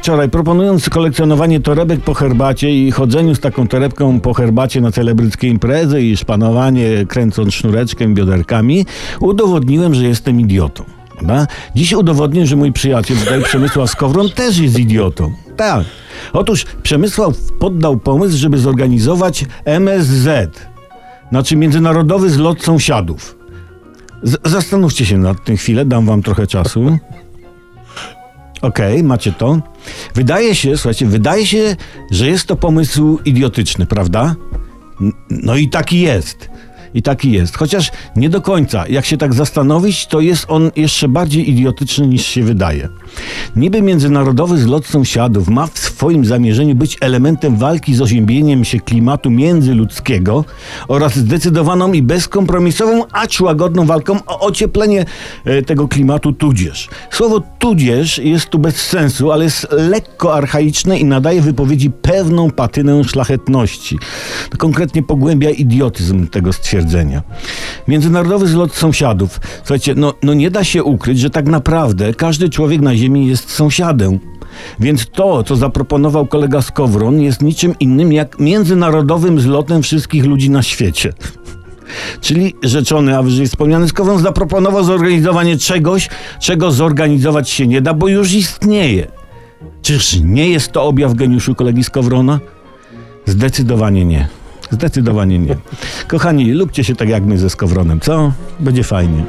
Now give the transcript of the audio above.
wczoraj, proponując kolekcjonowanie torebek po herbacie i chodzeniu z taką torebką po herbacie na celebryckie imprezy i szpanowanie kręcąc sznureczkiem, bioderkami, udowodniłem, że jestem idiotą. Prawda? Dziś udowodnię, że mój przyjaciel tutaj Przemysław Skowron też jest idiotą. Tak. Otóż Przemysław poddał pomysł, żeby zorganizować MSZ, znaczy Międzynarodowy Zlot Sąsiadów. Z zastanówcie się nad tym chwilę, dam wam trochę czasu. Okej, macie to. Wydaje się, słuchajcie, wydaje się, że jest to pomysł idiotyczny, prawda? No i taki jest. I taki jest. Chociaż nie do końca. Jak się tak zastanowić, to jest on jeszcze bardziej idiotyczny niż się wydaje. Niby międzynarodowy zlot sąsiadów ma w swoim zamierzeniu być elementem walki z oziębieniem się klimatu międzyludzkiego oraz zdecydowaną i bezkompromisową, acz łagodną walką o ocieplenie e, tego klimatu tudzież. Słowo tudzież jest tu bez sensu, ale jest lekko archaiczne i nadaje wypowiedzi pewną patynę szlachetności. To konkretnie pogłębia idiotyzm tego stwierdzenia. Międzynarodowy zlot sąsiadów. Słuchajcie, no, no nie da się ukryć, że tak naprawdę każdy człowiek na Ziemi jest sąsiadem. Więc to, co zaproponował kolega Skowron, jest niczym innym jak międzynarodowym zlotem wszystkich ludzi na świecie. Czyli rzeczony, a wyżej wspomniany Skowron zaproponował zorganizowanie czegoś, czego zorganizować się nie da, bo już istnieje. Czyż nie jest to objaw geniuszu kolegi Skowrona? Zdecydowanie nie. Zdecydowanie nie. Kochani, lubcie się tak jak my ze Skowronem, co? Będzie fajnie.